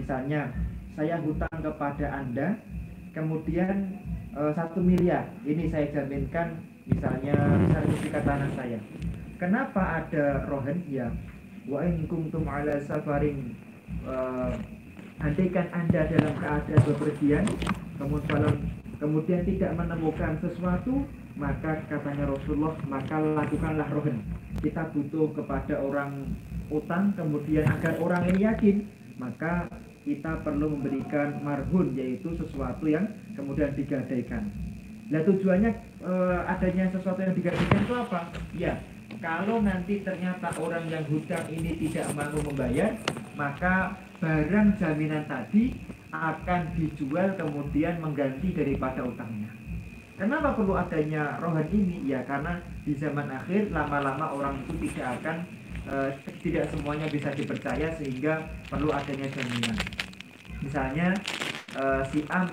Misalnya saya hutang kepada Anda, kemudian eh, satu miliar, ini saya jaminkan misalnya sertifikat tanah saya. Kenapa ada rohen? Ya, wa in kuntum ala safarin uh, andaikan anda dalam keadaan bepergian kemudian kemudian tidak menemukan sesuatu maka katanya Rasulullah maka lakukanlah rohen kita butuh kepada orang utang kemudian agar orang ini yakin maka kita perlu memberikan marhun yaitu sesuatu yang kemudian digadaikan. Nah tujuannya e, adanya sesuatu yang digadaikan itu apa? Ya kalau nanti ternyata orang yang hutang ini tidak mampu membayar maka barang jaminan tadi akan dijual kemudian mengganti daripada utangnya. Kenapa perlu adanya rohan ini? Ya karena di zaman akhir lama-lama orang itu tidak akan e, tidak semuanya bisa dipercaya sehingga perlu adanya jaminan. Misalnya e, si A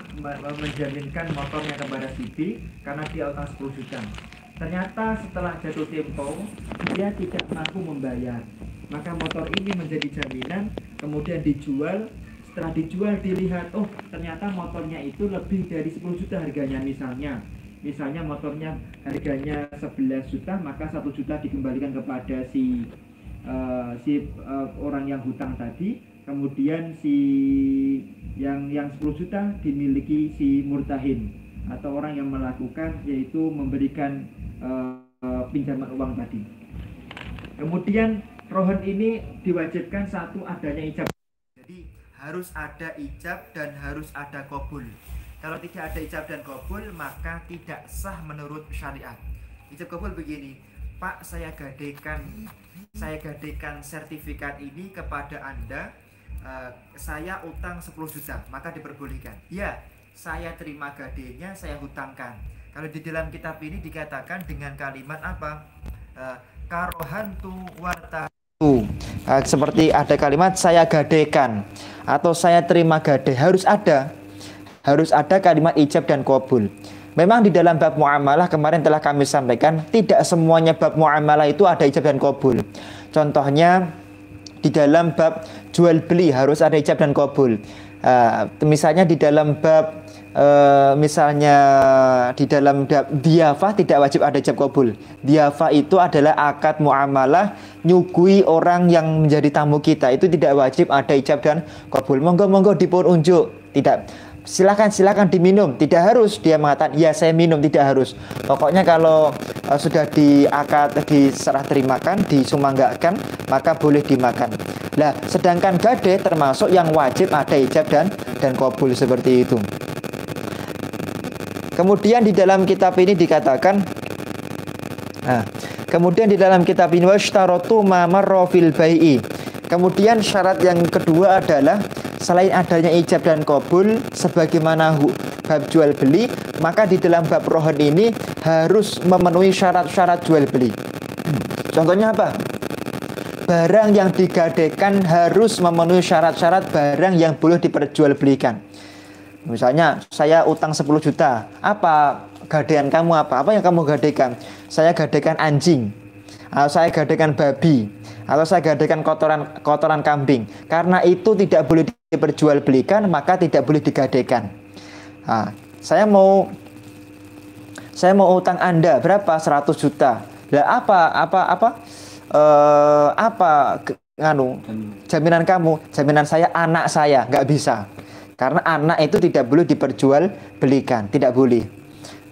menjaminkan motornya kepada si B karena dia utang 10 juta. Ternyata setelah jatuh tempo dia tidak mampu membayar. Maka motor ini menjadi jaminan kemudian dijual setelah dijual dilihat oh ternyata motornya itu lebih dari 10 juta harganya misalnya misalnya motornya harganya 11 juta maka satu juta dikembalikan kepada si uh, si uh, orang yang hutang tadi kemudian si yang yang 10 juta dimiliki si murtahin atau orang yang melakukan yaitu memberikan uh, pinjaman uang tadi. Kemudian rohon ini diwajibkan satu adanya ijab. Jadi harus ada ijab dan harus ada kobul kalau tidak ada ijab dan kabul maka tidak sah menurut syariat. Ijab kabul begini, Pak saya gadekan saya gadekan sertifikat ini kepada Anda uh, saya utang 10 juta maka diperbolehkan. Ya, saya terima gadenya, saya hutangkan. Kalau di dalam kitab ini dikatakan dengan kalimat apa? Uh, karohantu warta uh, seperti ada kalimat saya gadekan atau saya terima gade harus ada harus ada kalimat ijab dan kabul. Memang di dalam bab muamalah kemarin telah kami sampaikan tidak semuanya bab muamalah itu ada ijab dan kabul. Contohnya di dalam bab jual beli harus ada ijab dan kabul. Uh, misalnya di dalam bab uh, misalnya di dalam diafa tidak wajib ada ijab kabul. Diafa itu adalah akad muamalah nyugui orang yang menjadi tamu kita itu tidak wajib ada ijab dan kabul. Monggo monggo dipun unjuk. Tidak silakan silakan diminum. Tidak harus dia mengatakan ya saya minum. Tidak harus. Pokoknya kalau uh, sudah diakad diserah terimakan disumanggakan maka boleh dimakan. Lah sedangkan gade termasuk yang wajib ada ijab dan dan kabul seperti itu. Kemudian di dalam kitab ini dikatakan nah, kemudian di dalam kitab ini washtarotu ma bai'i. Kemudian syarat yang kedua adalah selain adanya ijab dan kabul sebagaimana bab jual beli maka di dalam bab rohon ini harus memenuhi syarat-syarat jual beli. Contohnya apa? Barang yang digadekan harus memenuhi syarat-syarat barang yang boleh diperjualbelikan. Misalnya saya utang 10 juta. Apa gadean kamu apa? Apa yang kamu gadekan saya gadekan anjing. Atau saya gadekan babi. Atau saya gadekan kotoran kotoran kambing. Karena itu tidak boleh diperjualbelikan maka tidak boleh digadekan nah, saya mau saya mau utang anda berapa? 100 juta. Lah apa apa apa? Eh, apa nganu jaminan kamu? Jaminan saya anak saya. Nggak bisa. Karena anak itu tidak boleh diperjualbelikan. Tidak boleh.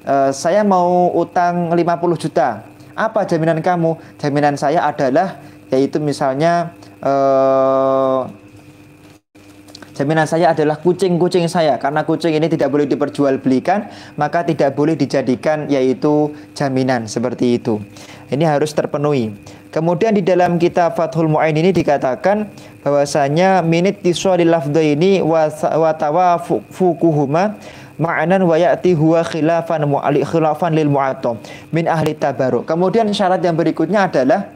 Eh, saya mau utang 50 juta. Apa jaminan kamu? Jaminan saya adalah yaitu misalnya eh, jaminan saya adalah kucing-kucing saya. Karena kucing ini tidak boleh diperjualbelikan maka tidak boleh dijadikan yaitu jaminan seperti itu. Ini harus terpenuhi. Kemudian di dalam kitab Fathul Mu'ain ini dikatakan bahwasanya minit tiswalil lafdha ini wa tawafukuhuma ma'anan wa ya'ti huwa khilafan mu'ali khilafan lil mu'attam min ahli tabaruk kemudian syarat yang berikutnya adalah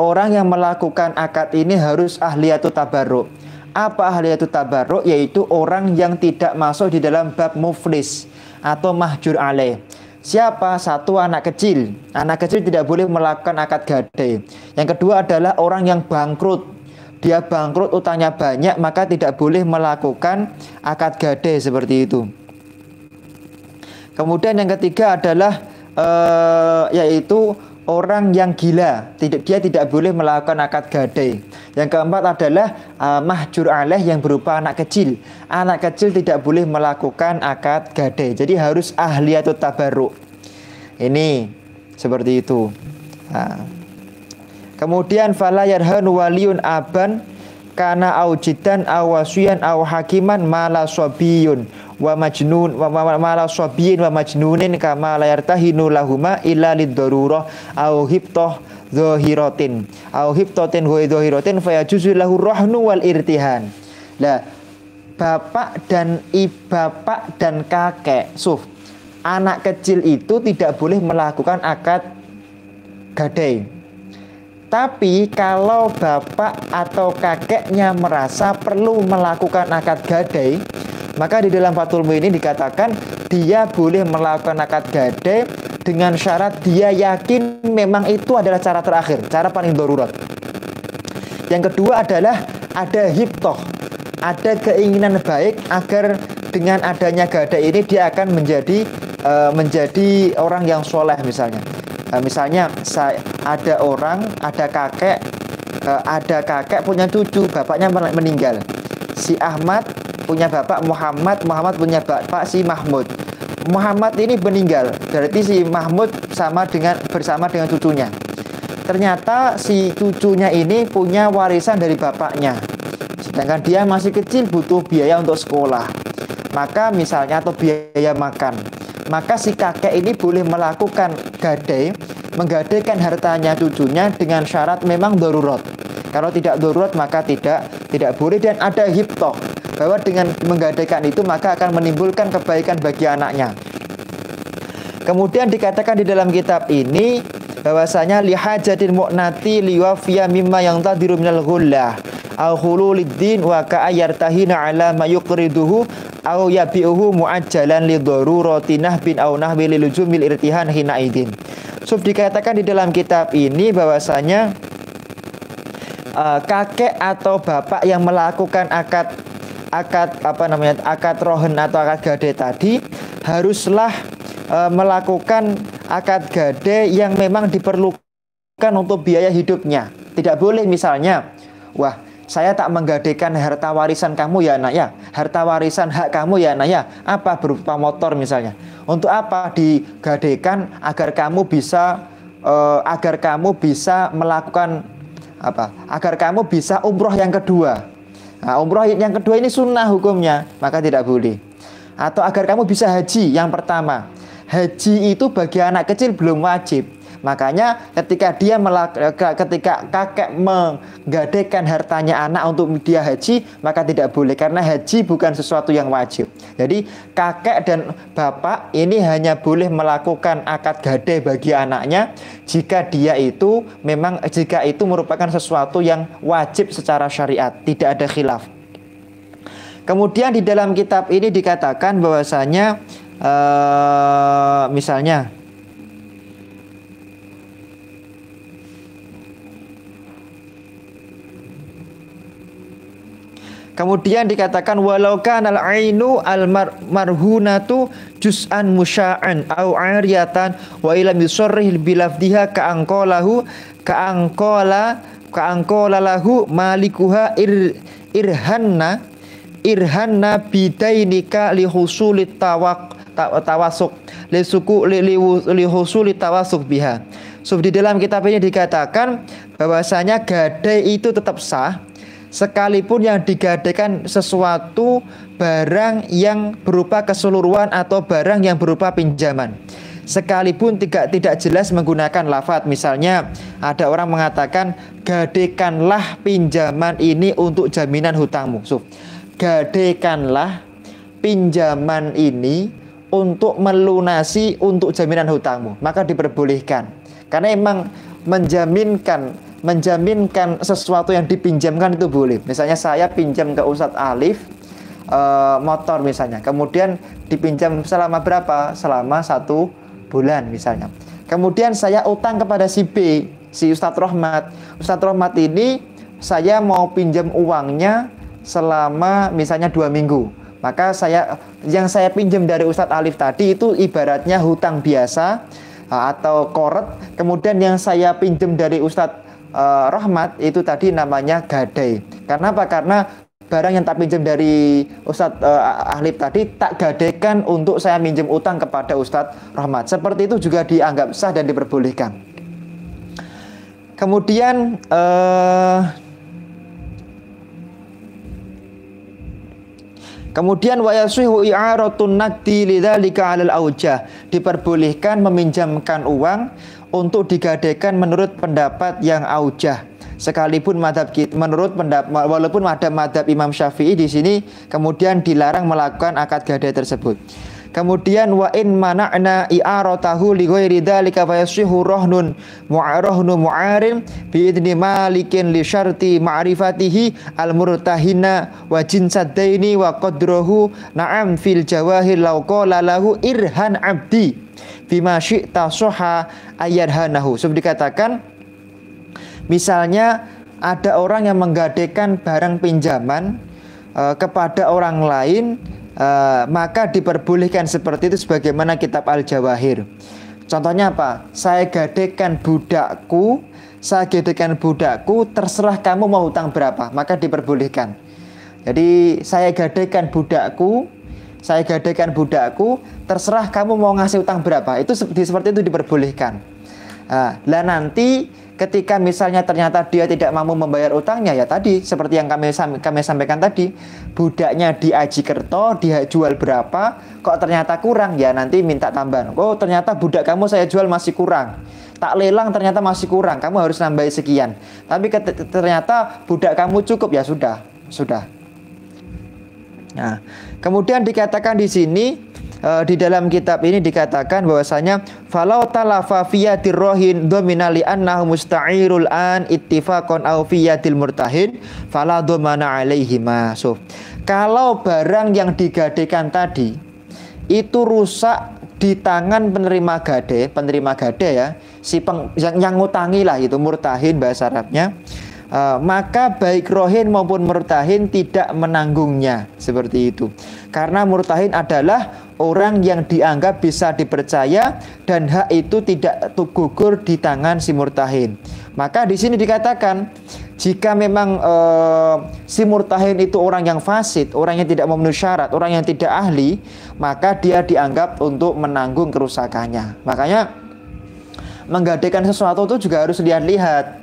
orang yang melakukan akad ini harus ahliyatu tabarruk. Apa ahliyatu tabarruk? Yaitu orang yang tidak masuk di dalam bab muflis atau mahjur alaih. Siapa? Satu anak kecil. Anak kecil tidak boleh melakukan akad gade. Yang kedua adalah orang yang bangkrut. dia bangkrut utangnya banyak maka tidak boleh melakukan akad gade seperti itu. Kemudian yang ketiga adalah uh, yaitu orang yang gila. Tidak dia tidak boleh melakukan akad gade yang keempat adalah uh, mahjur alaih yang berupa anak kecil. Anak kecil tidak boleh melakukan akad gade jadi harus ahli atau tabaruk ini seperti itu. Nah. kemudian fala yarhan waliyun aban kana aujidan awasian aw hakiman mala sobiyun wa majnun wa mala sobiyin wa majnunin kama la yartahinu lahuma illa liddarurah au hibtoh zahiratin au hibtatin wa zahiratin fayajuzu lahu rahnu wal irtihan. Lah bapak dan bapak dan kakek suf anak kecil itu tidak boleh melakukan akad gadai tapi kalau bapak atau kakeknya merasa perlu melakukan akad gadai, maka di dalam Fatul ini dikatakan dia boleh melakukan akad gadai dengan syarat dia yakin memang itu adalah cara terakhir, cara paling darurat. Yang kedua adalah ada hiptoh, ada keinginan baik agar dengan adanya gadai ini dia akan menjadi uh, menjadi orang yang soleh misalnya Nah, misalnya saya ada orang, ada kakek, uh, ada kakek punya cucu, bapaknya meninggal. Si Ahmad punya bapak Muhammad, Muhammad punya bapak si Mahmud. Muhammad ini meninggal, berarti si Mahmud sama dengan bersama dengan cucunya. Ternyata si cucunya ini punya warisan dari bapaknya. Sedangkan dia masih kecil butuh biaya untuk sekolah. Maka misalnya atau biaya makan maka si kakek ini boleh melakukan gadai, menggadaikan hartanya cucunya dengan syarat memang darurat. Kalau tidak darurat maka tidak tidak boleh dan ada hiptoh bahwa dengan menggadaikan itu maka akan menimbulkan kebaikan bagi anaknya. Kemudian dikatakan di dalam kitab ini bahwasanya lihajatin mu'nati liwafiya mimma yang tadiru minal ghullah au khululiddin wa ka'ayartahina ala ma yuqriduhu au yabi'uhu muajjalan li daruratinah bin au nahwi lilujumil irtihan hina idin. Sub dikatakan di dalam kitab ini bahwasanya uh, kakek atau bapak yang melakukan akad akad apa namanya akad rohen atau akad gade tadi haruslah uh, melakukan akad gade yang memang diperlukan untuk biaya hidupnya. Tidak boleh misalnya, wah saya tak menggadaikan harta warisan kamu ya anak ya. Harta warisan hak kamu ya anak ya. Apa berupa motor misalnya untuk apa digadaikan agar kamu bisa uh, agar kamu bisa melakukan apa agar kamu bisa umroh yang kedua. Nah, umroh yang kedua ini sunnah hukumnya maka tidak boleh. Atau agar kamu bisa haji yang pertama. Haji itu bagi anak kecil belum wajib Makanya ketika dia melak ketika kakek menggadaikan hartanya anak untuk dia haji, maka tidak boleh karena haji bukan sesuatu yang wajib. Jadi kakek dan bapak ini hanya boleh melakukan akad gade bagi anaknya jika dia itu memang jika itu merupakan sesuatu yang wajib secara syariat, tidak ada khilaf. Kemudian di dalam kitab ini dikatakan bahwasanya uh, misalnya Kemudian dikatakan walau kanal ainu al marhunatu juz'an musya'an au ariyatan wa ilam yusarrih bilafdiha ka angkolahu ka angkola ka angkola lahu malikuha ir, irhanna irhanna bidainika li husulit tawak tawasuk li suku li, li, li tawasuk biha. So di dalam kitab ini dikatakan bahwasanya gadai itu tetap sah sekalipun yang digadaikan sesuatu barang yang berupa keseluruhan atau barang yang berupa pinjaman. Sekalipun tidak tidak jelas menggunakan lafat misalnya ada orang mengatakan gadekanlah pinjaman ini untuk jaminan hutangmu. So, gadekanlah pinjaman ini untuk melunasi untuk jaminan hutangmu. Maka diperbolehkan. Karena emang menjaminkan menjaminkan sesuatu yang dipinjamkan itu boleh. Misalnya saya pinjam ke Ustadz Alif e, motor misalnya, kemudian dipinjam selama berapa? Selama satu bulan misalnya. Kemudian saya utang kepada si B, si Ustadz Rohmat. Ustadz Rohmat ini saya mau pinjam uangnya selama misalnya dua minggu maka saya yang saya pinjam dari Ustadz Alif tadi itu ibaratnya hutang biasa atau koret kemudian yang saya pinjam dari Ustadz uh, Rahmat itu tadi namanya gadai apa karena barang yang tak pinjam dari Ustadz uh, Ahlib tadi tak gadaikan untuk saya minjem utang kepada Ustadz Rahmat. Seperti itu juga dianggap sah dan diperbolehkan. Kemudian uh, Kemudian wa yasihu i'aratun naqdi lidzalika 'alal. Diperbolehkan meminjamkan uang untuk digadaikan menurut pendapat yang aujah sekalipun madhab menurut pendapat walaupun ada madhab Imam Syafi'i di sini kemudian dilarang melakukan akad gadai tersebut. Kemudian wa in mana'na i'aratahu li ghairi dzalika fa yasihu rahnun mu'arahnu mu'arin bi idni malikin li syarti ma'rifatihi al murtahina wa jinsadaini wa qadrahu na'am fil jawahir law qala lahu irhan abdi bima syi'ta soha ayadhanahu. So dikatakan Misalnya ada orang yang menggadaikan barang pinjaman uh, kepada orang lain, uh, maka diperbolehkan seperti itu sebagaimana kitab Al-Jawahir. Contohnya apa? Saya gadaikan budakku, saya gadaikan budakku, terserah kamu mau utang berapa, maka diperbolehkan. Jadi saya gadaikan budakku, saya gadaikan budakku, terserah kamu mau ngasih utang berapa. Itu seperti itu diperbolehkan. Nah, lah nanti ketika misalnya ternyata dia tidak mampu membayar utangnya ya tadi seperti yang kami kami sampaikan tadi budaknya di Aji Kerto dia jual berapa kok ternyata kurang ya nanti minta tambahan oh ternyata budak kamu saya jual masih kurang tak lelang ternyata masih kurang kamu harus nambah sekian tapi ternyata budak kamu cukup ya sudah sudah nah kemudian dikatakan di sini uh, di dalam kitab ini dikatakan bahwasanya falau talafa fiyatir rohin domina li annahu musta'irul an ittifaqan au fiyatil murtahin fala domana alaihima so kalau barang yang digadekan tadi itu rusak di tangan penerima gade, penerima gade ya, si peng, yang, yang ngutangi lah itu murtahin bahasa Arabnya. Uh, maka baik rohin maupun murtahin tidak menanggungnya seperti itu karena murtahin adalah orang yang dianggap bisa dipercaya dan hak itu tidak gugur di tangan si murtahin. Maka di sini dikatakan jika memang e, si murtahin itu orang yang fasid, orang yang tidak memenuhi syarat, orang yang tidak ahli, maka dia dianggap untuk menanggung kerusakannya. Makanya menggadaikan sesuatu itu juga harus lihat-lihat.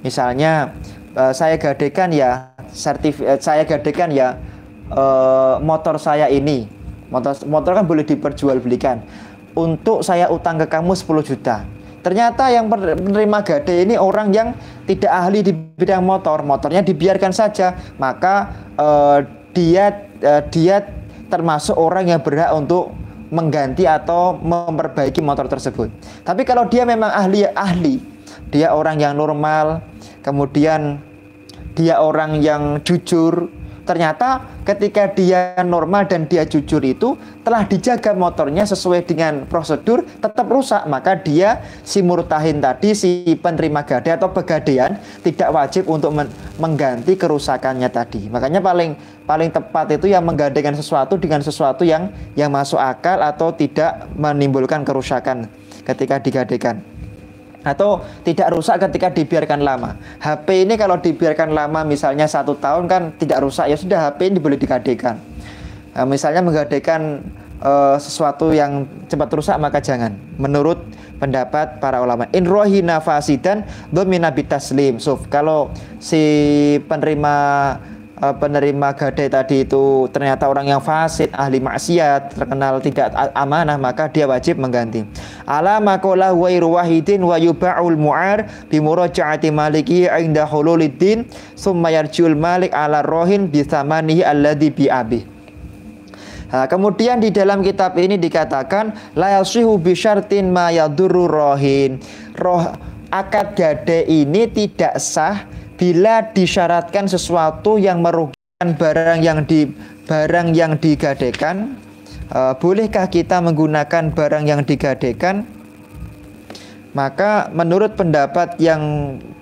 Misalnya e, saya gadekan ya sertif eh, saya gadekan ya e, motor saya ini motor motor kan boleh diperjualbelikan. Untuk saya utang ke kamu 10 juta. Ternyata yang penerima gade ini orang yang tidak ahli di bidang motor. Motornya dibiarkan saja. Maka uh, dia uh, dia termasuk orang yang berhak untuk mengganti atau memperbaiki motor tersebut. Tapi kalau dia memang ahli ahli dia orang yang normal kemudian dia orang yang jujur ternyata ketika dia normal dan dia jujur itu telah dijaga motornya sesuai dengan prosedur tetap rusak. Maka dia si murtahin tadi si penerima gade atau pegadaian tidak wajib untuk men mengganti kerusakannya tadi. Makanya paling paling tepat itu yang menggadaikan sesuatu dengan sesuatu yang yang masuk akal atau tidak menimbulkan kerusakan ketika digadaikan atau tidak rusak ketika dibiarkan lama. HP ini kalau dibiarkan lama misalnya satu tahun kan tidak rusak ya sudah HP ini boleh digadekan. Nah, misalnya menggadekan uh, sesuatu yang cepat rusak maka jangan. Menurut pendapat para ulama, in rohina fasidan domina bitaslim. Kalau si penerima uh, penerima gadai tadi itu ternyata orang yang fasid, ahli maksiat, terkenal tidak amanah, maka dia wajib mengganti. Ala makola wa wahidin wa yuba'ul mu'ar bi murajaati maliki inda hululiddin summa malik ala rohin bi thamanihi alladhi bi abih. Nah, kemudian di dalam kitab ini dikatakan la yasihu bi syartin ma yadurru rohin. Roh akad gade ini tidak sah bila disyaratkan sesuatu yang merugikan barang yang di barang yang digadekan uh, bolehkah kita menggunakan barang yang digadekan? Maka menurut pendapat yang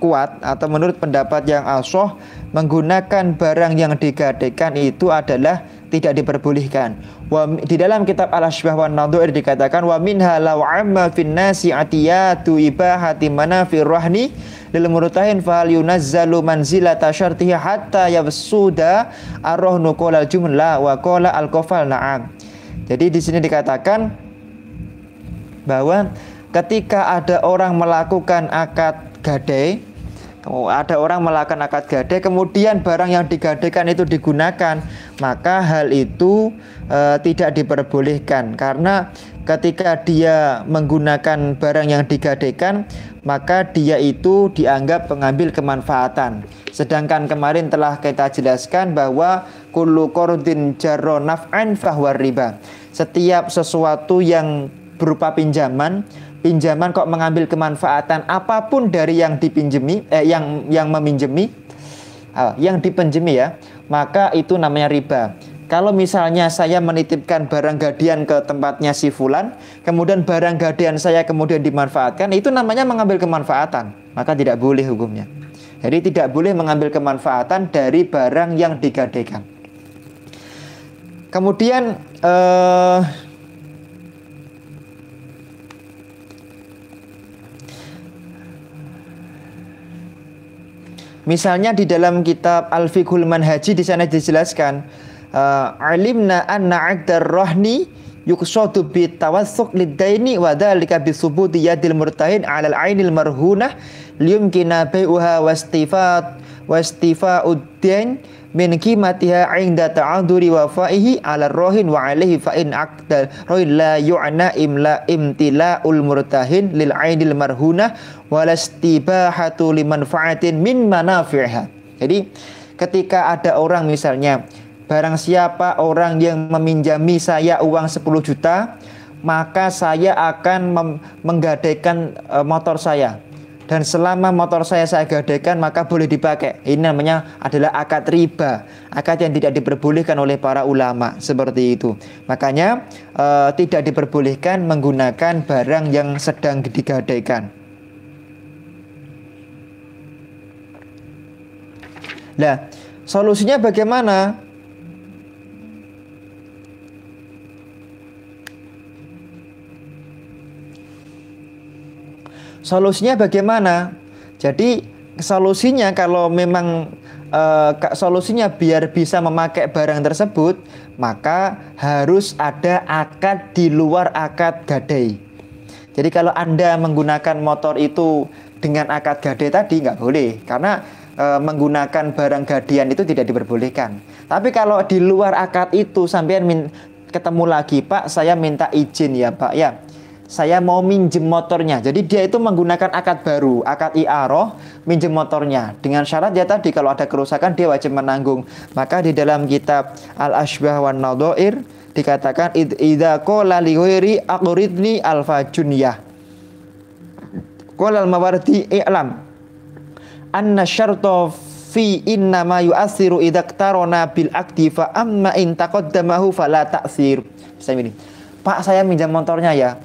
kuat atau menurut pendapat yang asoh menggunakan barang yang digadaikan itu adalah tidak diperbolehkan. Wa, di dalam kitab Al-Asbah wa Nadhu'ir dikatakan wa minha law amma fin nasi atiyatu ibahati manafir rahni lil murtahin fal yunazzalu manzilata syartihi hatta yabsuda arrohnu qala jumla wa qala al-qafal na'am. Jadi di sini dikatakan bahwa ketika ada orang melakukan akad gadai ada orang melakukan akad gadai, kemudian barang yang digadaikan itu digunakan, maka hal itu e, tidak diperbolehkan karena ketika dia menggunakan barang yang digadaikan, maka dia itu dianggap pengambil kemanfaatan. Sedangkan kemarin telah kita jelaskan bahwa kullu qardin jarro naf'an riba. Setiap sesuatu yang berupa pinjaman pinjaman kok mengambil kemanfaatan apa pun dari yang dipinjemi eh, yang yang meminjemi uh, yang dipinjemi ya maka itu namanya riba. Kalau misalnya saya menitipkan barang gadian ke tempatnya si fulan kemudian barang gadian saya kemudian dimanfaatkan itu namanya mengambil kemanfaatan. Maka tidak boleh hukumnya. Jadi tidak boleh mengambil kemanfaatan dari barang yang digadaikan kemudian eh, Misalnya di dalam kitab Al-Fiqhul Manhaji di sana dijelaskan uh, alimna anna 'aqdar rahni yuqsadu bi tawassuq lid-daini wa dzalika bi subuti yadil murtahin 'ala al-'ainil marhunah liyumkina bai'uha wastifat wastifa'ud-dain min qimatiha 'inda ta'aduri wafaihi 'ala rohin wa 'alaihi fa in rohin la yu'na imla imtila'ul murtahin lil 'ainil marhunah walastibahatu limanfaatin min manafi'ha. Jadi ketika ada orang misalnya barang siapa orang yang meminjami saya uang 10 juta maka saya akan menggadaikan e, motor saya dan selama motor saya saya gadaikan maka boleh dipakai. Ini namanya adalah akad riba, akad yang tidak diperbolehkan oleh para ulama seperti itu. Makanya e, tidak diperbolehkan menggunakan barang yang sedang digadaikan. Nah, solusinya bagaimana? Solusinya bagaimana? Jadi solusinya kalau memang uh, solusinya biar bisa memakai barang tersebut, maka harus ada akad di luar akad gadai. Jadi kalau Anda menggunakan motor itu dengan akad gadai tadi nggak boleh karena e, menggunakan barang gadian itu tidak diperbolehkan. Tapi kalau di luar akad itu sampean min, ketemu lagi, Pak, saya minta izin ya, Pak, ya. Saya mau minjem motornya. Jadi dia itu menggunakan akad baru, akad iaroh, minjem motornya. Dengan syarat ya tadi kalau ada kerusakan dia wajib menanggung. Maka di dalam kitab Al-Ashbah wan Nadoir dikatakan idza qala li ghairi aqridni alfa-junyah. Qala al-mawardi i'lam anna syarto fi inna ma yu'asiru idaktarona bil akdi fa amma in taqaddamahu fala ta'sir. Saya ini. Pak saya minjam motornya ya.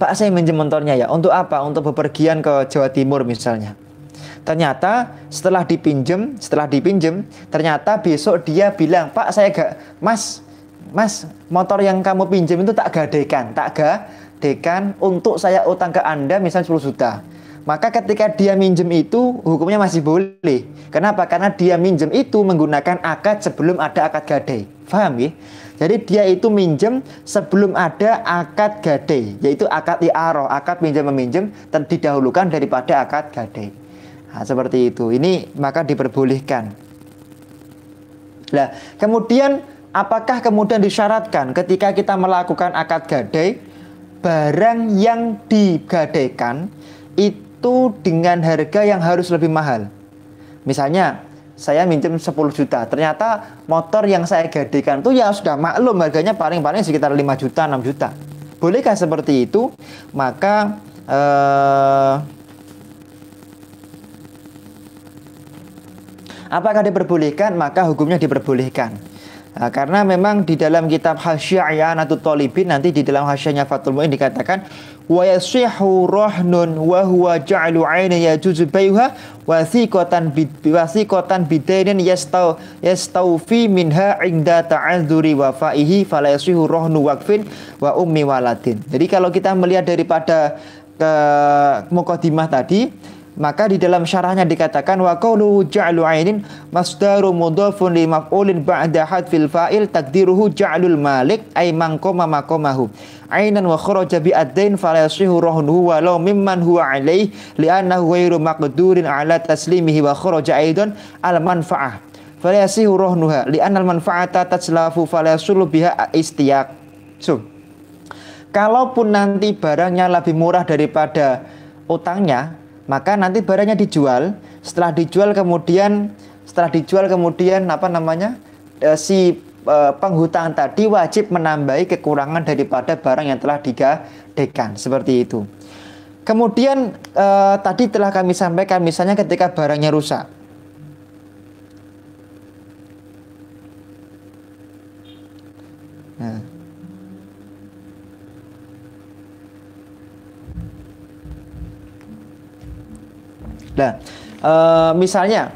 Pak saya minjam motornya ya. Untuk apa? Untuk bepergian ke Jawa Timur misalnya. Ternyata setelah dipinjem, setelah dipinjem, ternyata besok dia bilang, "Pak, saya gak Mas, Mas, motor yang kamu pinjam itu tak gadaikan, tak gadaikan untuk saya utang ke Anda misalnya 10 juta." Maka ketika dia minjem itu hukumnya masih boleh. Kenapa? Karena dia minjem itu menggunakan akad sebelum ada akad gadai. Faham ya? Jadi dia itu minjem sebelum ada akad gadai, yaitu akad i'aroh, akad minjem meminjam didahulukan daripada akad gadai. Nah, seperti itu. Ini maka diperbolehkan. Nah, kemudian apakah kemudian disyaratkan ketika kita melakukan akad gadai barang yang digadaikan itu dengan harga yang harus lebih mahal. Misalnya, saya minjem 10 juta, ternyata motor yang saya gadaikan itu ya sudah maklum harganya paling-paling sekitar 5 juta, 6 juta. Bolehkah seperti itu? Maka eh, apakah diperbolehkan? Maka hukumnya diperbolehkan. Nah, karena memang di dalam kitab Hasyiah atau Talibin nanti di dalam hasyiahnya Fathul Mu'in dikatakan wa yasihu rahnun wa huwa ja'lu 'aina yajuzu bayha wasiqatan wasiqatan bidainin yastau yastaufi minha inda ta'adzuri wa fa'ihi fala yasihu rahnu waqfin wa ummi waladin. Jadi kalau kita melihat daripada ke mukadimah tadi maka di dalam syarahnya dikatakan wa qawluhu ja'lu ainin masdaru mudhafun li maf'ulin ba'da hadfil fa'il takdiruhu ja'lul malik ay mangkoma makomahu ainan wa kharaja bi ad-dain fala yasihu rahnuhu walau mimman huwa alaih li'annahu ghairu maqdurin ala taslimihi wa kharaja aidan al manfa'ah fala yasihu rahnuha li'anna al manfa'ata tatslafu fala yasulu biha istiyaq so kalaupun nanti barangnya lebih murah daripada utangnya maka nanti barangnya dijual. Setelah dijual kemudian setelah dijual kemudian apa namanya e, si e, penghutang tadi wajib menambahi kekurangan daripada barang yang telah digadekan. Seperti itu. Kemudian e, tadi telah kami sampaikan misalnya ketika barangnya rusak Nah, e, misalnya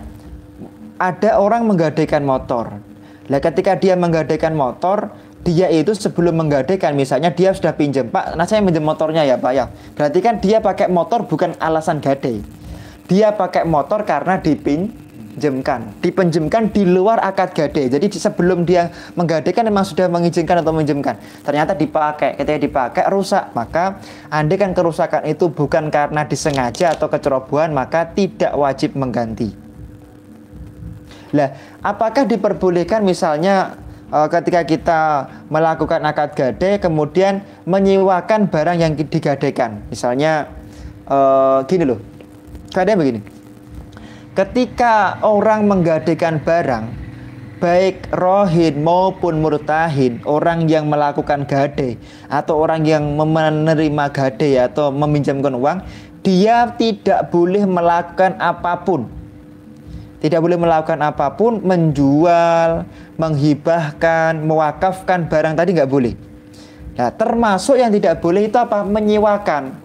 ada orang menggadaikan motor. Nah, ketika dia menggadaikan motor, dia itu sebelum menggadaikan misalnya dia sudah pinjam, Pak, nah saya pinjam motornya ya, Pak ya. Berarti kan dia pakai motor bukan alasan gadai. Dia pakai motor karena dipin dipenjemkan, dipenjemkan di luar akad gade. Jadi sebelum dia menggadaikan memang sudah mengizinkan atau meminjamkan. Ternyata dipakai, ketika dipakai rusak, maka andai kan kerusakan itu bukan karena disengaja atau kecerobohan, maka tidak wajib mengganti. Lah, apakah diperbolehkan misalnya eh, ketika kita melakukan akad gade kemudian menyewakan barang yang digadaikan? Misalnya uh, gini loh. Keadaan begini Ketika orang menggadaikan barang, baik rohin maupun murtahin, orang yang melakukan gade atau orang yang menerima gade atau meminjamkan uang, dia tidak boleh melakukan apa pun. Tidak boleh melakukan apa pun, menjual, menghibahkan, mewakafkan barang tadi nggak boleh. Nah, termasuk yang tidak boleh itu apa? Menyewakan.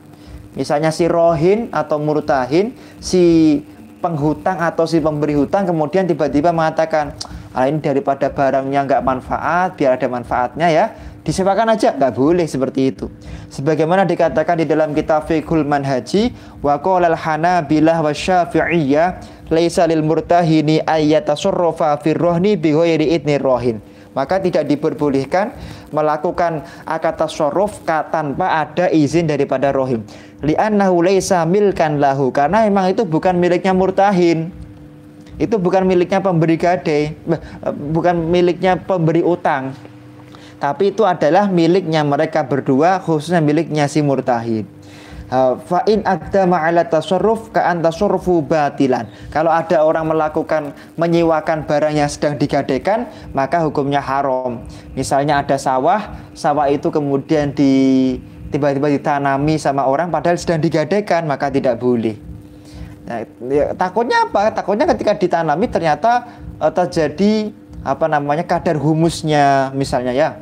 Misalnya si rohin atau murtahin, si penghutang atau si pemberi hutang kemudian tiba-tiba mengatakan ah, ini daripada barangnya nggak manfaat biar ada manfaatnya ya disewakan aja. Nggak boleh seperti itu. Sebagaimana dikatakan di dalam kitab Fiqhul Manhaji wa qala al-hanabilah wa syafi'iyah laisa lil murtahini ayyatasurrafa fi rohni bi ghairi idni rohin maka tidak diperbolehkan melakukan akad tasarruf tanpa ada izin daripada rohim. Li'annahu laisa milkan lahu. Karena memang itu bukan miliknya murtahin. Itu bukan miliknya pemberi gade bukan miliknya pemberi utang. Tapi itu adalah miliknya mereka berdua khususnya miliknya si murtahin fa in aqdama ala tasarruf ka batilan. Kalau ada orang melakukan menyewakan barang yang sedang digadaikan, maka hukumnya haram. Misalnya ada sawah, sawah itu kemudian di tiba-tiba ditanami sama orang padahal sedang digadaikan, maka tidak boleh. Nah, ya, takutnya apa? Takutnya ketika ditanami ternyata uh, terjadi apa namanya kadar humusnya misalnya ya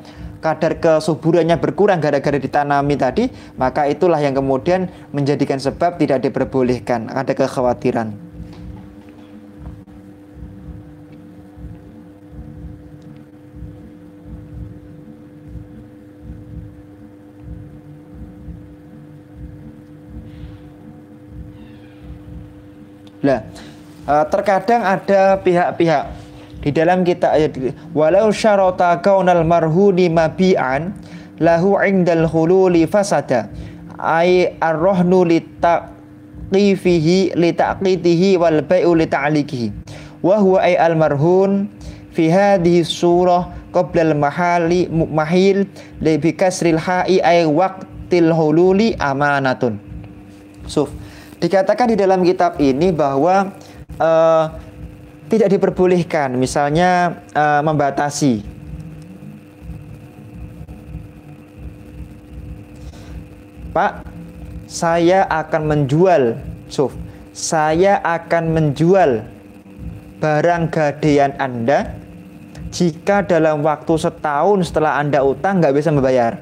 kadar kesuburannya berkurang gara-gara ditanami tadi, maka itulah yang kemudian menjadikan sebab tidak diperbolehkan, ada kekhawatiran. Nah, terkadang ada pihak-pihak di dalam kita ayat walau syarata kaunal marhuni mabi'an lahu indal hululi fasada. Ay ar-rahnu litaqifihi litaqitihi wal bai'u lita'likihi wa huwa ay al-marhun fi hadhihi surah qabla al-mahali mahil li bi kasril ha'i ay waqtil hululi amanatun. Suf. Dikatakan di dalam kitab ini bahwa uh, tidak diperbolehkan misalnya uh, membatasi Pak saya akan menjual Suf saya akan menjual barang gadean Anda jika dalam waktu setahun setelah Anda utang nggak bisa membayar.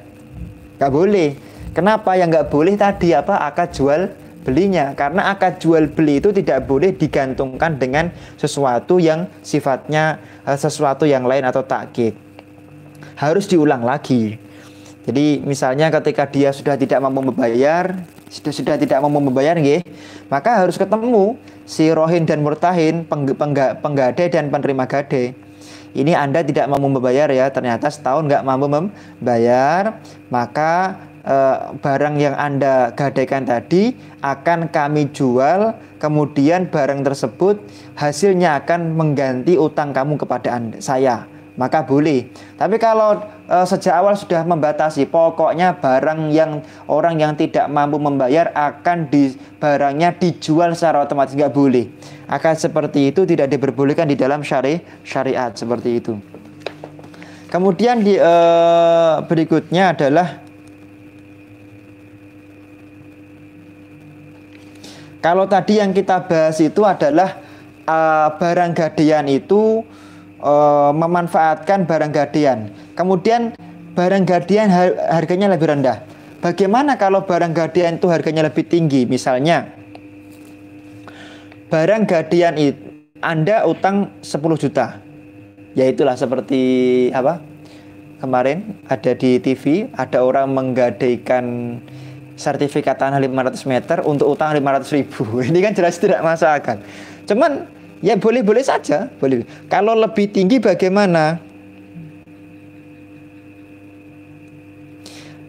Nggak boleh. Kenapa yang nggak boleh tadi apa akad jual belinya? Karena akad jual beli itu tidak boleh digantungkan dengan sesuatu yang sifatnya eh, sesuatu yang lain atau takkit. Harus diulang lagi. Jadi misalnya ketika dia sudah tidak mampu membayar, sudah sudah tidak mampu membayar nggih, maka harus ketemu si rohin dan murtahin, peng, pengga, penggade dan penerima gade. Ini Anda tidak mampu membayar ya, ternyata setahun nggak mampu membayar, maka eh, barang yang Anda gadaikan tadi akan kami jual, kemudian barang tersebut hasilnya akan mengganti utang kamu kepada anda, saya maka boleh. Tapi kalau e, sejak awal sudah membatasi, pokoknya barang yang orang yang tidak mampu membayar akan di barangnya dijual secara otomatis nggak boleh. Akan seperti itu tidak diperbolehkan di dalam syari syariat seperti itu. Kemudian di e, berikutnya adalah kalau tadi yang kita bahas itu adalah e, barang gadaian itu uh, memanfaatkan barang gadian. Kemudian barang gadian harganya lebih rendah. Bagaimana kalau barang gadian itu harganya lebih tinggi? Misalnya barang gadian itu Anda utang 10 juta. Ya itulah seperti apa? Kemarin ada di TV ada orang menggadaikan sertifikat tanah 500 meter untuk utang 500 ribu. Ini kan jelas tidak masuk akal. Cuman Ya boleh-boleh saja, boleh. Kalau lebih tinggi bagaimana?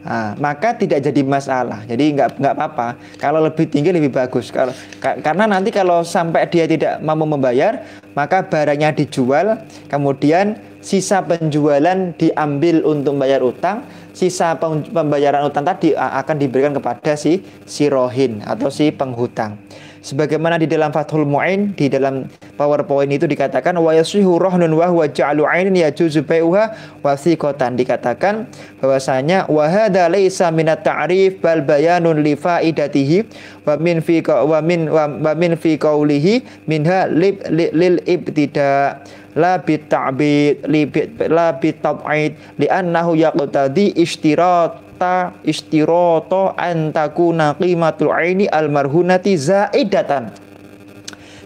Nah, maka tidak jadi masalah. Jadi nggak nggak apa-apa. Kalau lebih tinggi lebih bagus. Kalau ka, karena nanti kalau sampai dia tidak mampu membayar, maka barangnya dijual, kemudian sisa penjualan diambil untuk membayar utang, sisa pembayaran utang tadi akan diberikan kepada si si rohin atau si penghutang sebagaimana di dalam Fathul Mu'in di dalam PowerPoint itu dikatakan wa yasihu rahnun wa huwa ja'lu 'ainin yajuzu bai'uha wasiqatan dikatakan bahwasanya wa hadza laisa minat ta'rif bal bayanun li faidatihi wa min fi wa min wa min fi qawlihi minha lib lil ibtida la bit ta'bid li la bit tab'id li annahu yaqtadi istirat hatta istiroto antakuna qimatul aini almarhunati zaidatan.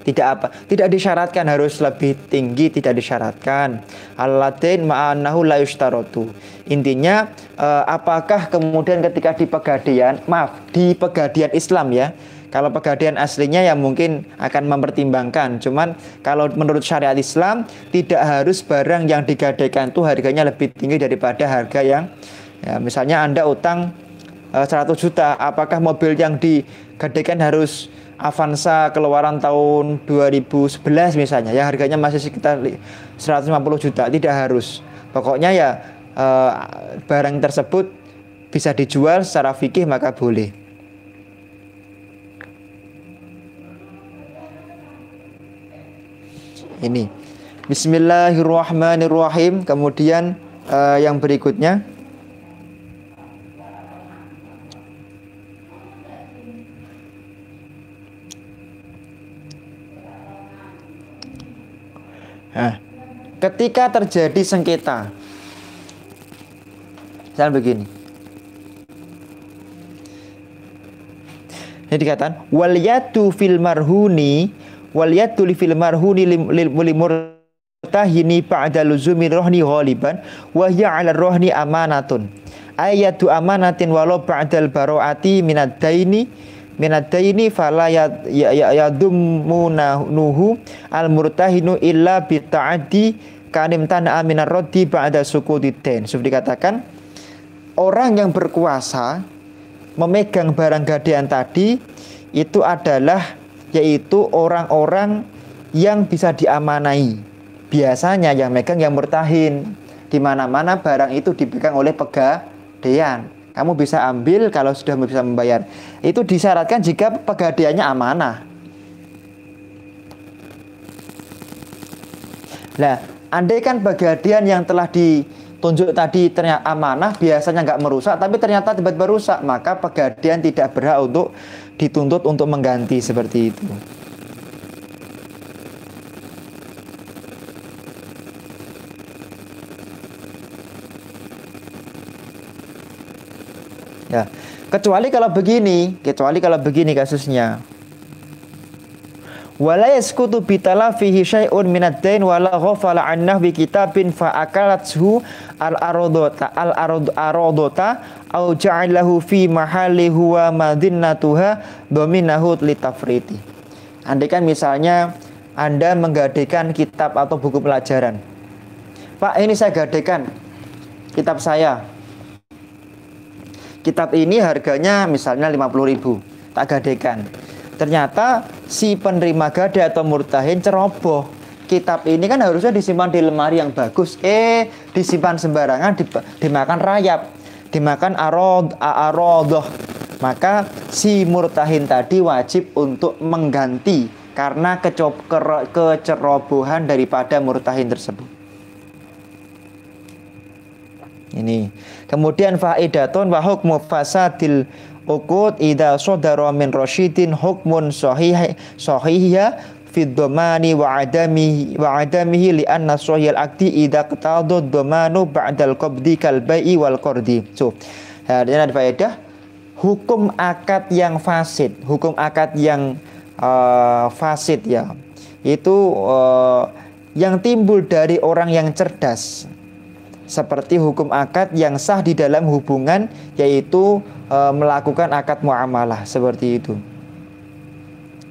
Tidak apa tidak disyaratkan harus lebih tinggi tidak disyaratkan. Alatin ma'anahu la yustarotu intinya eh, apakah kemudian ketika di pegadian maaf di pegadian Islam ya kalau pegadian aslinya ya mungkin akan mempertimbangkan. Cuman kalau menurut syariat Islam tidak harus barang yang digadaikan itu harganya lebih tinggi daripada harga yang Ya, misalnya Anda utang uh, eh, 100 juta, apakah mobil yang digadaikan harus Avanza keluaran tahun 2011 misalnya yang harganya masih sekitar 150 juta, tidak harus. Pokoknya ya uh, barang tersebut bisa dijual secara fikih maka boleh. Ini. Bismillahirrahmanirrahim. Kemudian uh, yang berikutnya Nah, ketika terjadi sengketa, misalnya begini. Ini dikatakan wal yatu fil marhuni wal yatu li fil marhuni lil murtahini ba'da luzumi rohni ghaliban wa hiya 'ala rohni amanatun. Ayatu amanatin walau ba'dal baro'ati minad daini minadaini fala ya ya, ya, ya nuhu al murtahinu illa bi ta'addi kanim tana aminar rodi ba'da sukuditen. Sudah dikatakan orang yang berkuasa memegang barang gadaian tadi itu adalah yaitu orang-orang yang bisa diamanai. Biasanya yang megang yang murtahin. Di mana-mana barang itu dipegang oleh pegadaian kamu bisa ambil kalau sudah bisa membayar. Itu disyaratkan jika pegadiannya amanah. Nah, andai kan pegadian yang telah ditunjuk tadi ternyata amanah, biasanya nggak merusak, tapi ternyata tiba-tiba rusak, maka pegadian tidak berhak untuk dituntut untuk mengganti seperti itu. Ya. Kecuali kalau begini, kecuali kalau begini kasusnya. Wala yaskutu bitala fihi syai'un minad dain wala ghafala annah bi kitabin fa akalathu al aradota al arad aradota au ja'alahu fi mahalli huwa madinnatuha dominahu. Andai kan misalnya Anda menggadekan kitab atau buku pelajaran. Pak, ini saya gadekan kitab saya kitab ini harganya misalnya 50 ribu tak gadekan ternyata si penerima gade atau murtahin ceroboh. Kitab ini kan harusnya disimpan di lemari yang bagus. Eh disimpan sembarangan di, dimakan rayap dimakan arod arodoh maka si murtahin tadi wajib untuk mengganti karena kecerobohan daripada murtahin tersebut ini. Kemudian faidatun wa hukmu fasadil uqud idza sadara min rasyidin hukmun sahih sahihya fi dhamani wa adami wa adamihi li anna sahihal akdi idza qatadu dhamanu ba'dal qabdi kal bai'i wal qardi. So, ini ada faedah hukum akad yang fasid, hukum akad yang uh, fasid ya. Itu uh, yang timbul dari orang yang cerdas seperti hukum akad yang sah di dalam hubungan yaitu e, melakukan akad muamalah seperti itu.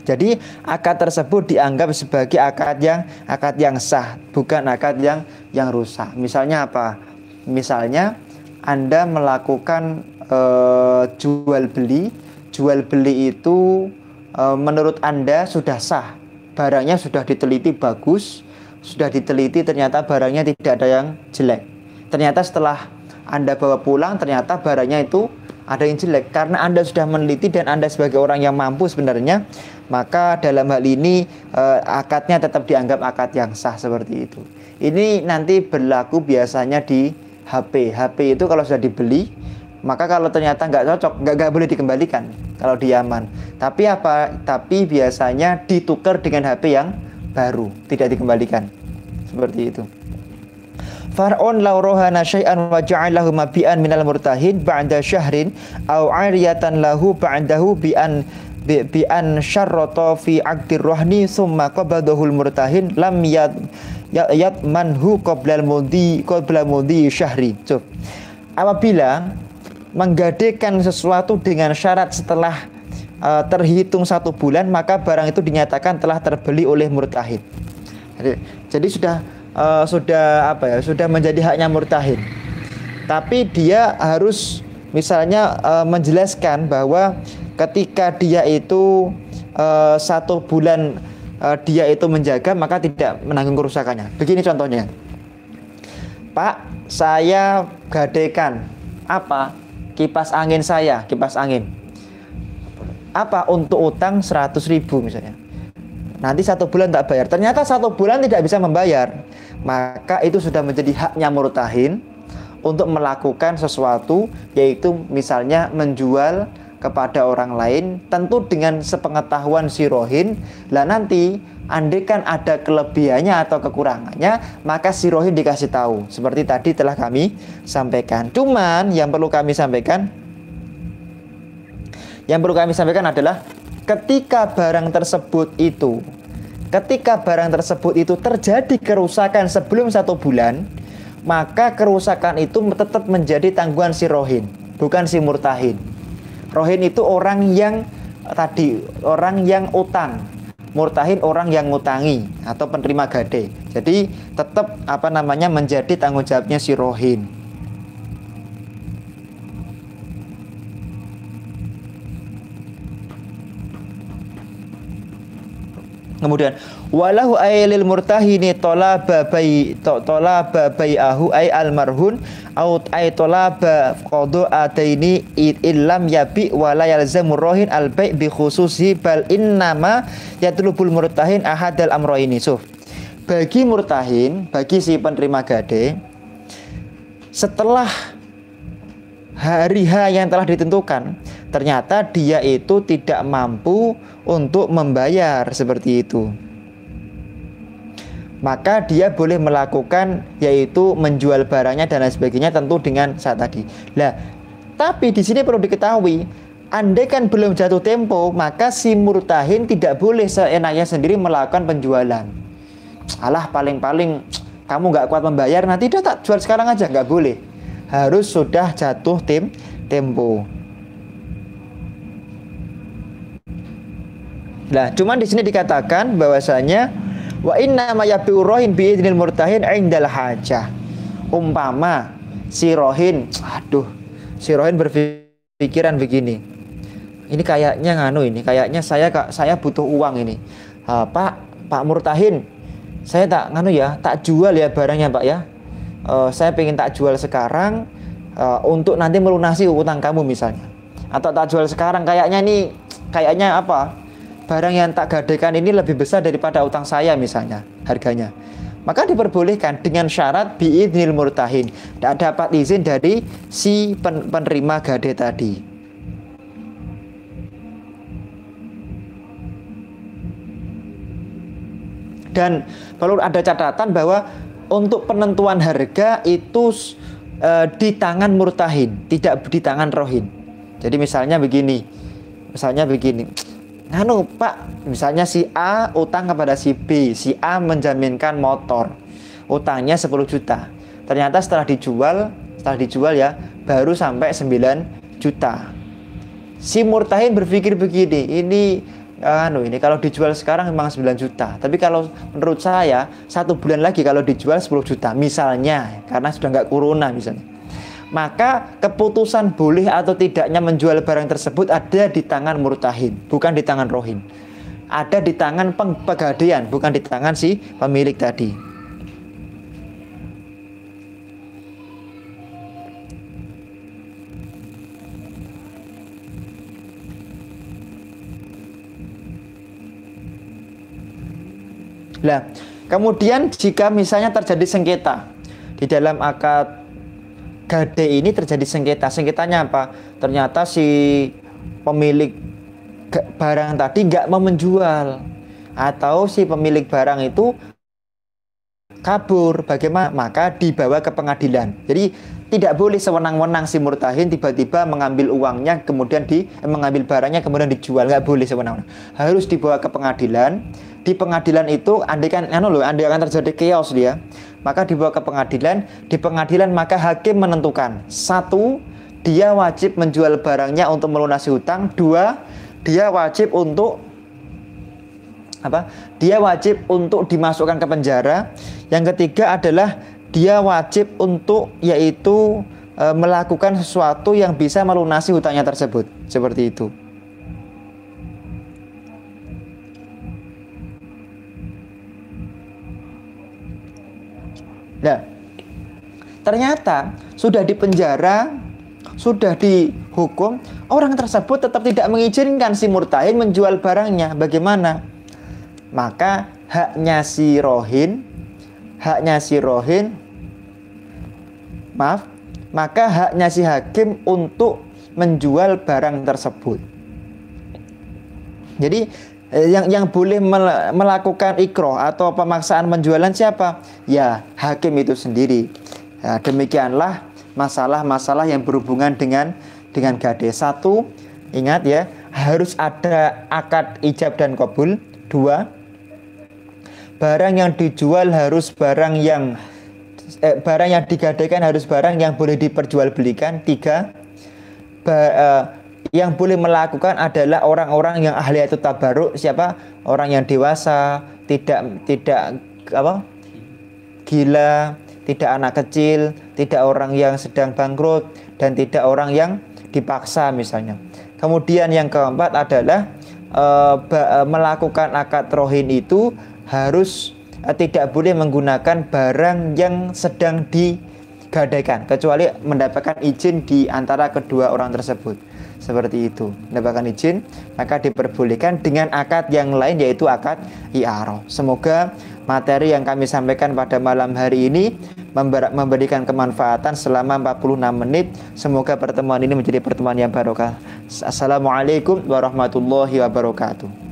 Jadi akad tersebut dianggap sebagai akad yang akad yang sah, bukan akad yang yang rusak. Misalnya apa? Misalnya Anda melakukan e, jual beli, jual beli itu e, menurut Anda sudah sah, barangnya sudah diteliti bagus, sudah diteliti ternyata barangnya tidak ada yang jelek ternyata setelah Anda bawa pulang ternyata barangnya itu ada yang jelek karena Anda sudah meneliti dan Anda sebagai orang yang mampu sebenarnya maka dalam hal ini eh, akadnya tetap dianggap akad yang sah seperti itu. Ini nanti berlaku biasanya di HP. HP itu kalau sudah dibeli maka kalau ternyata nggak cocok nggak nggak boleh dikembalikan kalau diaman. Tapi apa? Tapi biasanya ditukar dengan HP yang baru tidak dikembalikan seperti itu. Far'un law rohana syai'an wa ja'alahu mabi'an minal murtahin ba'da syahrin aw 'ariyatan lahu ba'dahu bi'an bi, bi an syarrata fi 'aqdir rohni summa qabadahu murtahin lam yad yat manhu qabla al-mudi qabla mudi syahri. So, apabila menggadekan sesuatu dengan syarat setelah uh, terhitung satu bulan maka barang itu dinyatakan telah terbeli oleh murtahid. Jadi, jadi sudah uh, sudah apa ya sudah menjadi haknya murtahin tapi dia harus misalnya uh, menjelaskan bahwa ketika dia itu uh, satu bulan uh, dia itu menjaga maka tidak menanggung kerusakannya. Begini contohnya. Pak saya gadekan apa? Kipas angin saya kipas angin. Apa untuk utang 100 ribu misalnya? Nanti satu bulan tak bayar. Ternyata satu bulan tidak bisa membayar, maka itu sudah menjadi haknya murtahin untuk melakukan sesuatu, yaitu misalnya menjual kepada orang lain, tentu dengan sepengetahuan si rohin. Lah nanti andaikan ada kelebihannya atau kekurangannya, maka si rohin dikasih tahu. Seperti tadi telah kami sampaikan. Cuman yang perlu kami sampaikan, yang perlu kami sampaikan adalah ketika barang tersebut itu ketika barang tersebut itu terjadi kerusakan sebelum satu bulan maka kerusakan itu tetap menjadi tanggungan si rohin bukan si murtahin. Rohin itu orang yang tadi orang yang utang. Murtahin orang yang ngutangi atau penerima gade. Jadi tetap apa namanya menjadi tanggung jawabnya si rohin Kemudian walahu ailil murtahini tolaba bai tolaba bai'ahu ay almarhun au ay tolaba qadu ataini illam yabi wala yalzamu rohin al bi khususi bal innama yatlubul murtahin ahadal amro ini. So, bagi murtahin, bagi si penerima gade setelah hari H yang telah ditentukan ternyata dia itu tidak mampu untuk membayar seperti itu. Maka dia boleh melakukan yaitu menjual barangnya dan lain sebagainya tentu dengan saat tadi. Lah, Tapi di sini perlu diketahui, andai kan belum jatuh tempo, maka si murtahin tidak boleh seenaknya sendiri melakukan penjualan. Alah paling-paling kamu nggak kuat membayar, nanti udah tak jual sekarang aja, nggak boleh. Harus sudah jatuh tim tempo. Nah, cuman di sini dikatakan bahwasanya wa inna ma yabi'u rohin bi idnil murtahin indal hajah. Umpama si rohin, aduh, si rohin berpikiran begini. Ini kayaknya nganu ini, kayaknya saya saya butuh uang ini. Ha, Pak, Pak Murtahin, saya tak nganu ya, tak jual ya barangnya Pak ya. Uh, saya pengen tak jual sekarang uh, untuk nanti melunasi utang kamu misalnya. Atau tak jual sekarang kayaknya ini kayaknya apa? Barang yang tak gadaikan ini lebih besar daripada utang saya misalnya harganya. Maka diperbolehkan dengan syarat biidnil murtahin. Tidak dapat izin dari si pen penerima gade tadi. Dan perlu ada catatan bahwa untuk penentuan harga itu e, di tangan murtahin tidak di tangan rohin. Jadi misalnya begini misalnya begini Anu Pak, misalnya si A utang kepada si B, si A menjaminkan motor, utangnya 10 juta. Ternyata setelah dijual, setelah dijual ya, baru sampai 9 juta. Si Murtahin berpikir begini, ini anu ini kalau dijual sekarang memang 9 juta. Tapi kalau menurut saya satu bulan lagi kalau dijual 10 juta, misalnya karena sudah nggak corona misalnya maka keputusan boleh atau tidaknya menjual barang tersebut ada di tangan murtahin, bukan di tangan rohin. Ada di tangan pegadaian, bukan di tangan si pemilik tadi. Nah, kemudian jika misalnya terjadi sengketa di dalam akad gade ini terjadi sengketa. Sengketanya apa? Ternyata si pemilik barang tadi nggak mau menjual atau si pemilik barang itu kabur. Bagaimana? Maka dibawa ke pengadilan. Jadi tidak boleh sewenang-wenang si murtahin tiba-tiba mengambil uangnya kemudian di eh, mengambil barangnya kemudian dijual nggak boleh sewenang-wenang harus dibawa ke pengadilan di pengadilan itu andai kan anu loh andai akan terjadi chaos dia maka dibawa ke pengadilan. Di pengadilan maka hakim menentukan satu, dia wajib menjual barangnya untuk melunasi hutang. Dua, dia wajib untuk apa? Dia wajib untuk dimasukkan ke penjara. Yang ketiga adalah dia wajib untuk yaitu e, melakukan sesuatu yang bisa melunasi hutangnya tersebut. Seperti itu. Nah, ternyata sudah dipenjara, sudah dihukum, orang tersebut tetap tidak mengizinkan si murtahin menjual barangnya. Bagaimana? Maka haknya si rohin, haknya si rohin, maaf, maka haknya si hakim untuk menjual barang tersebut. Jadi Eh, yang yang boleh melakukan ikroh atau pemaksaan penjualan siapa? Ya hakim itu sendiri. Ya, demikianlah masalah-masalah yang berhubungan dengan dengan gade. Satu, ingat ya, harus ada akad ijab dan kabul. Dua, barang yang dijual harus barang yang eh, barang yang digadaikan harus barang yang boleh diperjualbelikan. Tiga, ba, eh, yang boleh melakukan adalah orang-orang yang ahli itu tabaruk siapa? Orang yang dewasa tidak tidak apa? Gila tidak anak kecil tidak orang yang sedang bangkrut dan tidak orang yang dipaksa misalnya. Kemudian yang keempat adalah e, melakukan akad rohin itu harus e, tidak boleh menggunakan barang yang sedang digadaikan kecuali mendapatkan izin di antara kedua orang tersebut. Seperti itu. Mendapatkan izin maka diperbolehkan dengan akad yang lain yaitu akad iaro semoga materi yang kami sampaikan pada malam hari ini memberikan kemanfaatan selama 46 menit. Semoga pertemuan ini menjadi pertemuan yang barokah. Assalamualaikum warahmatullahi wabarakatuh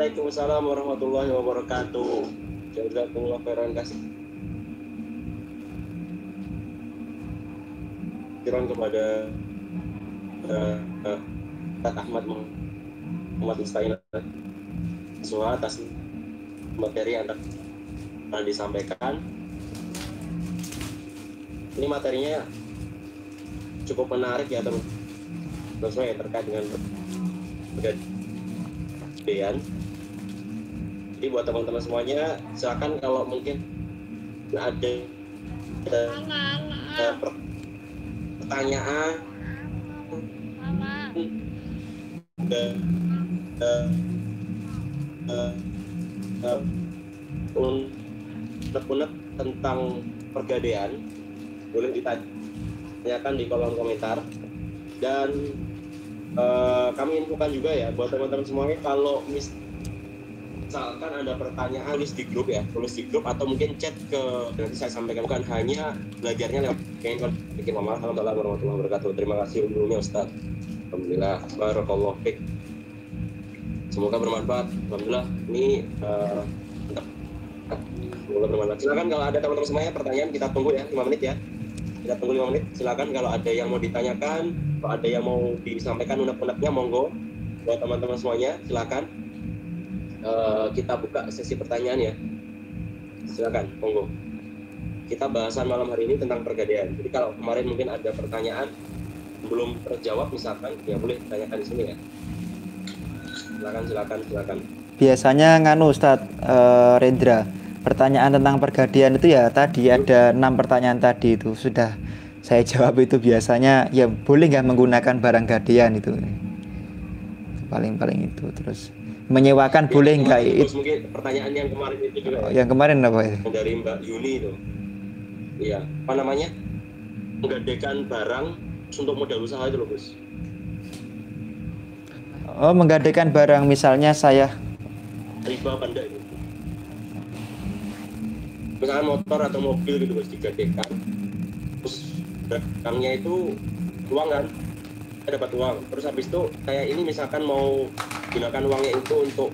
Waalaikumsalam warahmatullahi wabarakatuh. Jazakumullah khairan kasih. Kiran kepada uh, uh, Ahmad Muhammad Istain semua atas materi yang telah disampaikan. Ini materinya cukup menarik ya teman-teman terkait dengan kegedean. Jadi buat teman-teman semuanya, silakan kalau mungkin ada, ada pertanyaan dan uh, uh, uh, unek-unek tentang pergadean boleh ditanyakan di kolom komentar. Dan uh, kami infokan juga ya buat teman-teman semuanya kalau misalkan ada pertanyaan tulis di grup ya tulis di grup atau mungkin chat ke nanti saya sampaikan. Bukan hanya belajarnya lewat kayak bikin mama warahmatullahi wabarakatuh. Terima kasih umumnya Ustaz. Alhamdulillah Barakallah Fik. Semoga bermanfaat. Alhamdulillah ini uh, bermanfaat. Silakan kalau ada teman-teman semuanya pertanyaan kita tunggu ya 5 menit ya. Kita tunggu 5 menit. Silakan kalau ada yang mau ditanyakan kalau ada yang mau disampaikan unek-uneknya monggo. Buat teman-teman semuanya silakan uh, kita buka sesi pertanyaan ya. Silakan monggo. Kita bahasan malam hari ini tentang pergadaian jadi kalau kemarin mungkin ada pertanyaan belum terjawab misalkan ya boleh tanyakan di sini ya. Silakan silakan silakan. Biasanya nganu Ustadz uh, Rendra pertanyaan tentang pergadian itu ya tadi ada enam pertanyaan tadi itu sudah saya jawab itu biasanya ya boleh nggak menggunakan barang gadian itu? Paling paling itu terus menyewakan ya, boleh nggak itu mungkin pertanyaan yang kemarin itu juga oh, yang kemarin apa itu dari Mbak Yuni itu iya apa namanya menggadekan barang untuk modal usaha itu loh Gus Oh, menggadaikan barang misalnya saya riba benda itu. Misalnya motor atau mobil gitu harus digadaikan. Terus barangnya itu uang kan? Saya dapat uang. Terus habis itu kayak ini misalkan mau gunakan uangnya itu untuk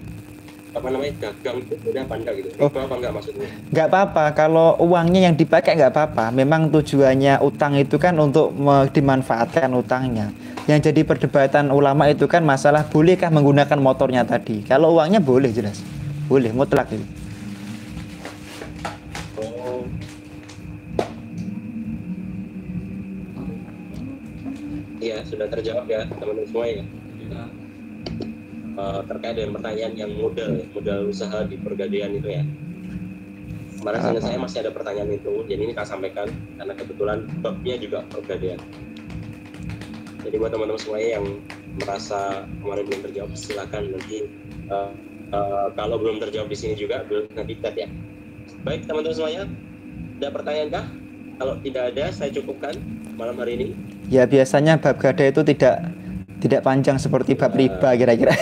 apa namanya dagang itu boleh apa enggak gitu? Oh. apa enggak maksudnya? Enggak apa-apa. Kalau uangnya yang dipakai enggak apa-apa. Memang tujuannya utang itu kan untuk dimanfaatkan utangnya yang jadi perdebatan ulama itu kan masalah bolehkah menggunakan motornya tadi. Kalau uangnya boleh jelas. Boleh mutlak itu. Oh. Iya, sudah terjawab ya teman-teman semua ya. Uh, terkait dengan pertanyaan yang modal, modal usaha di pergadaian itu ya. Kemarin saya masih ada pertanyaan itu, jadi ini saya sampaikan karena kebetulan babnya juga pergadaian. Jadi buat teman-teman semuanya yang merasa kemarin belum terjawab, silakan nanti uh, uh, kalau belum terjawab di sini juga nanti chat ya. Baik teman-teman semuanya, ada pertanyaan kah? Kalau tidak ada, saya cukupkan malam hari ini. Ya biasanya bab gada itu tidak tidak panjang seperti bab ya. riba kira-kira.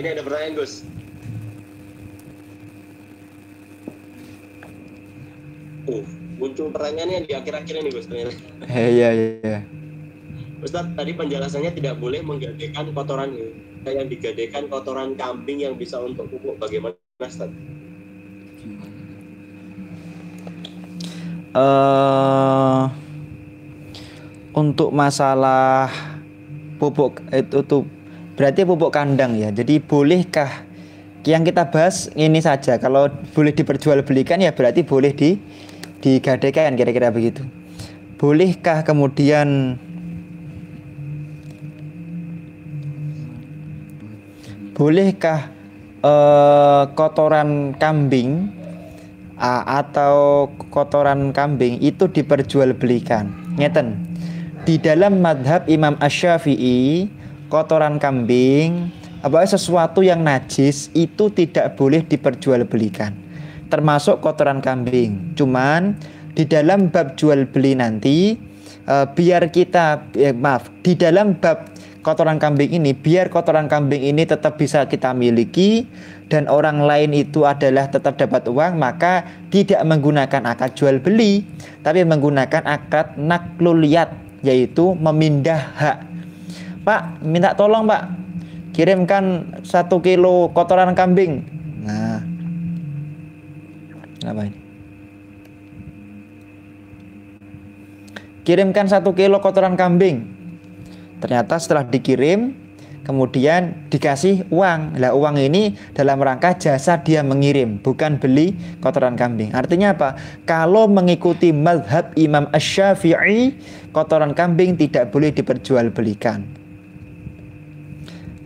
ini ada pertanyaan Gus. Uh, muncul pertanyaannya di akhir-akhir ini Gus ternyata. Iya iya. Ustaz, tadi penjelasannya tidak boleh menggadekan kotoran yang digadekan kotoran kambing yang bisa untuk pupuk. Bagaimana Ustaz? Uh, untuk masalah pupuk itu tuh berarti pupuk kandang ya. Jadi bolehkah yang kita bahas ini saja kalau boleh diperjualbelikan ya berarti boleh di digadaikan kira-kira begitu. Bolehkah kemudian bolehkah uh, kotoran kambing atau kotoran kambing itu diperjualbelikan? Ngeten. Di dalam madhab Imam Ash-Syafi'i, kotoran kambing apa sesuatu yang najis itu tidak boleh diperjualbelikan termasuk kotoran kambing. Cuman di dalam bab jual beli nanti uh, biar kita eh, maaf di dalam bab kotoran kambing ini biar kotoran kambing ini tetap bisa kita miliki dan orang lain itu adalah tetap dapat uang maka tidak menggunakan akad jual beli tapi menggunakan akad nakluliyat yaitu memindah hak. Pak minta tolong Pak. Kirimkan satu kilo kotoran kambing. Nah. Apa ini? Kirimkan satu kilo kotoran kambing. Ternyata setelah dikirim, kemudian dikasih uang. Lah uang ini dalam rangka jasa dia mengirim, bukan beli kotoran kambing. Artinya apa? Kalau mengikuti madhab Imam Ash-Syafi'i, kotoran kambing tidak boleh diperjualbelikan.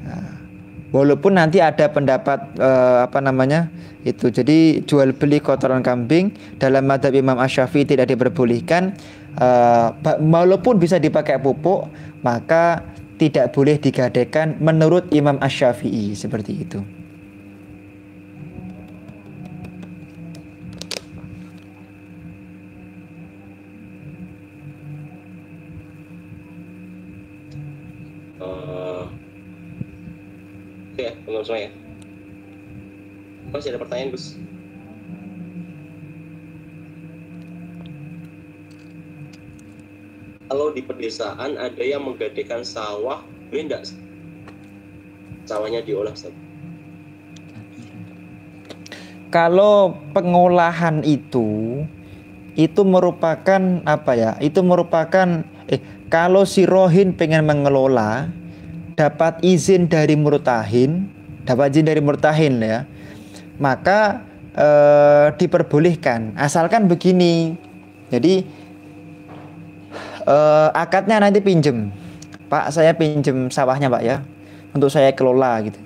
Nah, walaupun nanti ada pendapat eh, apa namanya itu jadi jual beli kotoran kambing dalam madhab Imam Ash-Syafi'i tidak diperbolehkan uh, walaupun bisa dipakai pupuk maka tidak boleh digadaikan menurut Imam Ash-Syafi'i seperti itu. Uh, ya, teman semua ya. Masih ada pertanyaan, Gus? Kalau di pedesaan ada yang menggadaikan sawah, boleh enggak sawahnya diolah? Kalau pengolahan itu itu merupakan apa ya? Itu merupakan eh kalau si rohin pengen mengelola dapat izin dari murtahin, dapat izin dari murtahin ya. Maka eh, diperbolehkan asalkan begini. Jadi uh, akadnya nanti pinjem. Pak saya pinjem sawahnya Pak ya. Untuk saya kelola gitu.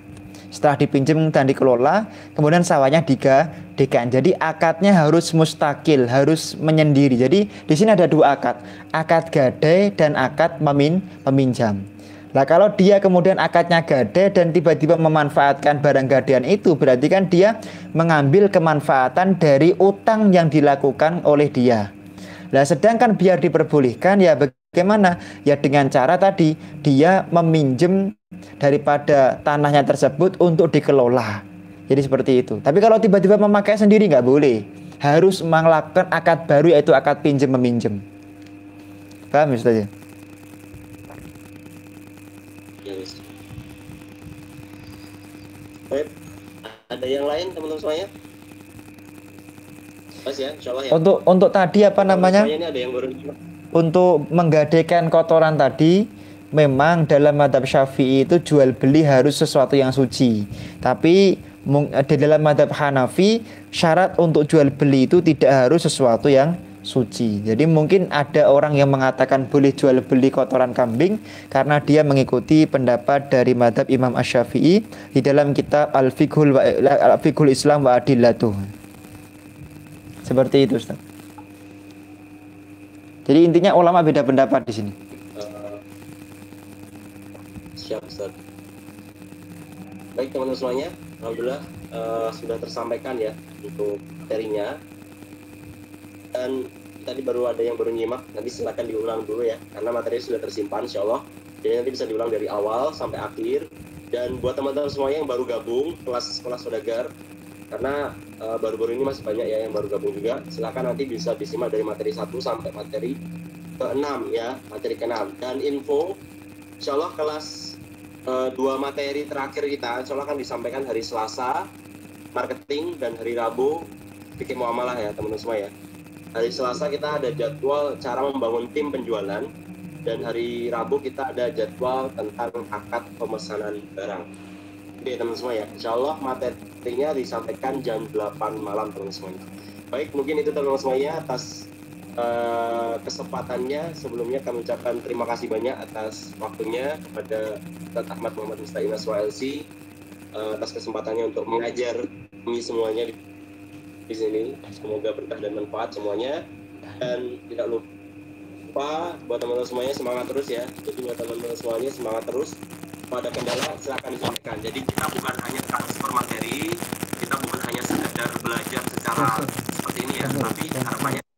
Setelah dipinjam dan dikelola kemudian sawahnya digadekan jadi akadnya harus mustakil harus menyendiri. Jadi di sini ada dua akad. Akad gade dan akad memin meminjam. Nah kalau dia kemudian akadnya gade dan tiba-tiba memanfaatkan barang gadean itu berarti kan dia mengambil kemanfaatan dari utang yang dilakukan oleh dia. Nah, sedangkan biar diperbolehkan ya bagaimana? Ya dengan cara tadi dia meminjam daripada tanahnya tersebut untuk dikelola. Jadi seperti itu. Tapi kalau tiba-tiba memakai sendiri nggak boleh. Harus melakukan akad baru yaitu akad pinjam meminjam. Paham Ustaz ya? Ada yang lain teman-teman semuanya? Mas ya, ya. Untuk untuk tadi apa namanya? Ini ada yang baru. Untuk menggadaikan kotoran tadi memang dalam madhab syafi'i itu jual beli harus sesuatu yang suci. Tapi di dalam madhab Hanafi syarat untuk jual beli itu tidak harus sesuatu yang suci. Jadi mungkin ada orang yang mengatakan boleh jual beli kotoran kambing karena dia mengikuti pendapat dari madhab Imam Ash-Syafi'i di dalam kitab Al-Fiqhul Al Islam wa Adillatuh. Seperti itu, Ustaz. Jadi intinya ulama beda pendapat di sini. Uh, siap, Ustaz. Baik teman-teman semuanya, alhamdulillah uh, sudah tersampaikan ya untuk materinya. Dan tadi baru ada yang baru nyimak, nanti silakan diulang dulu ya, karena materi sudah tersimpan, insya Allah. Jadi nanti bisa diulang dari awal sampai akhir. Dan buat teman-teman semuanya yang baru gabung kelas kelas sodagar, karena eh, baru-baru ini masih banyak ya yang baru gabung juga. Silahkan nanti bisa disimak dari materi 1 sampai materi ke-6 ya materi ke-6 dan info insya Allah kelas uh, dua materi terakhir kita insya Allah akan disampaikan hari Selasa marketing dan hari Rabu. Bikin muamalah ya teman-teman semua ya. Hari Selasa kita ada jadwal cara membangun tim penjualan. Dan hari Rabu kita ada jadwal tentang akad pemesanan barang Oke teman semua ya, insya Allah materinya disampaikan jam 8 malam teman semuanya. Baik, mungkin itu teman semuanya atas uh, kesempatannya. Sebelumnya kami ucapkan terima kasih banyak atas waktunya kepada Ustaz Ahmad Muhammad Musta'ina SWLC uh, atas kesempatannya untuk mengajar kami semuanya di, di sini. Semoga berkah dan manfaat semuanya. Dan tidak lupa buat teman-teman semuanya semangat terus ya. Jadi buat teman-teman semuanya semangat terus pada kendala silakan disampaikan. Jadi kita bukan hanya transfer materi, kita bukan hanya sekedar belajar secara seperti ini ya, tapi harapannya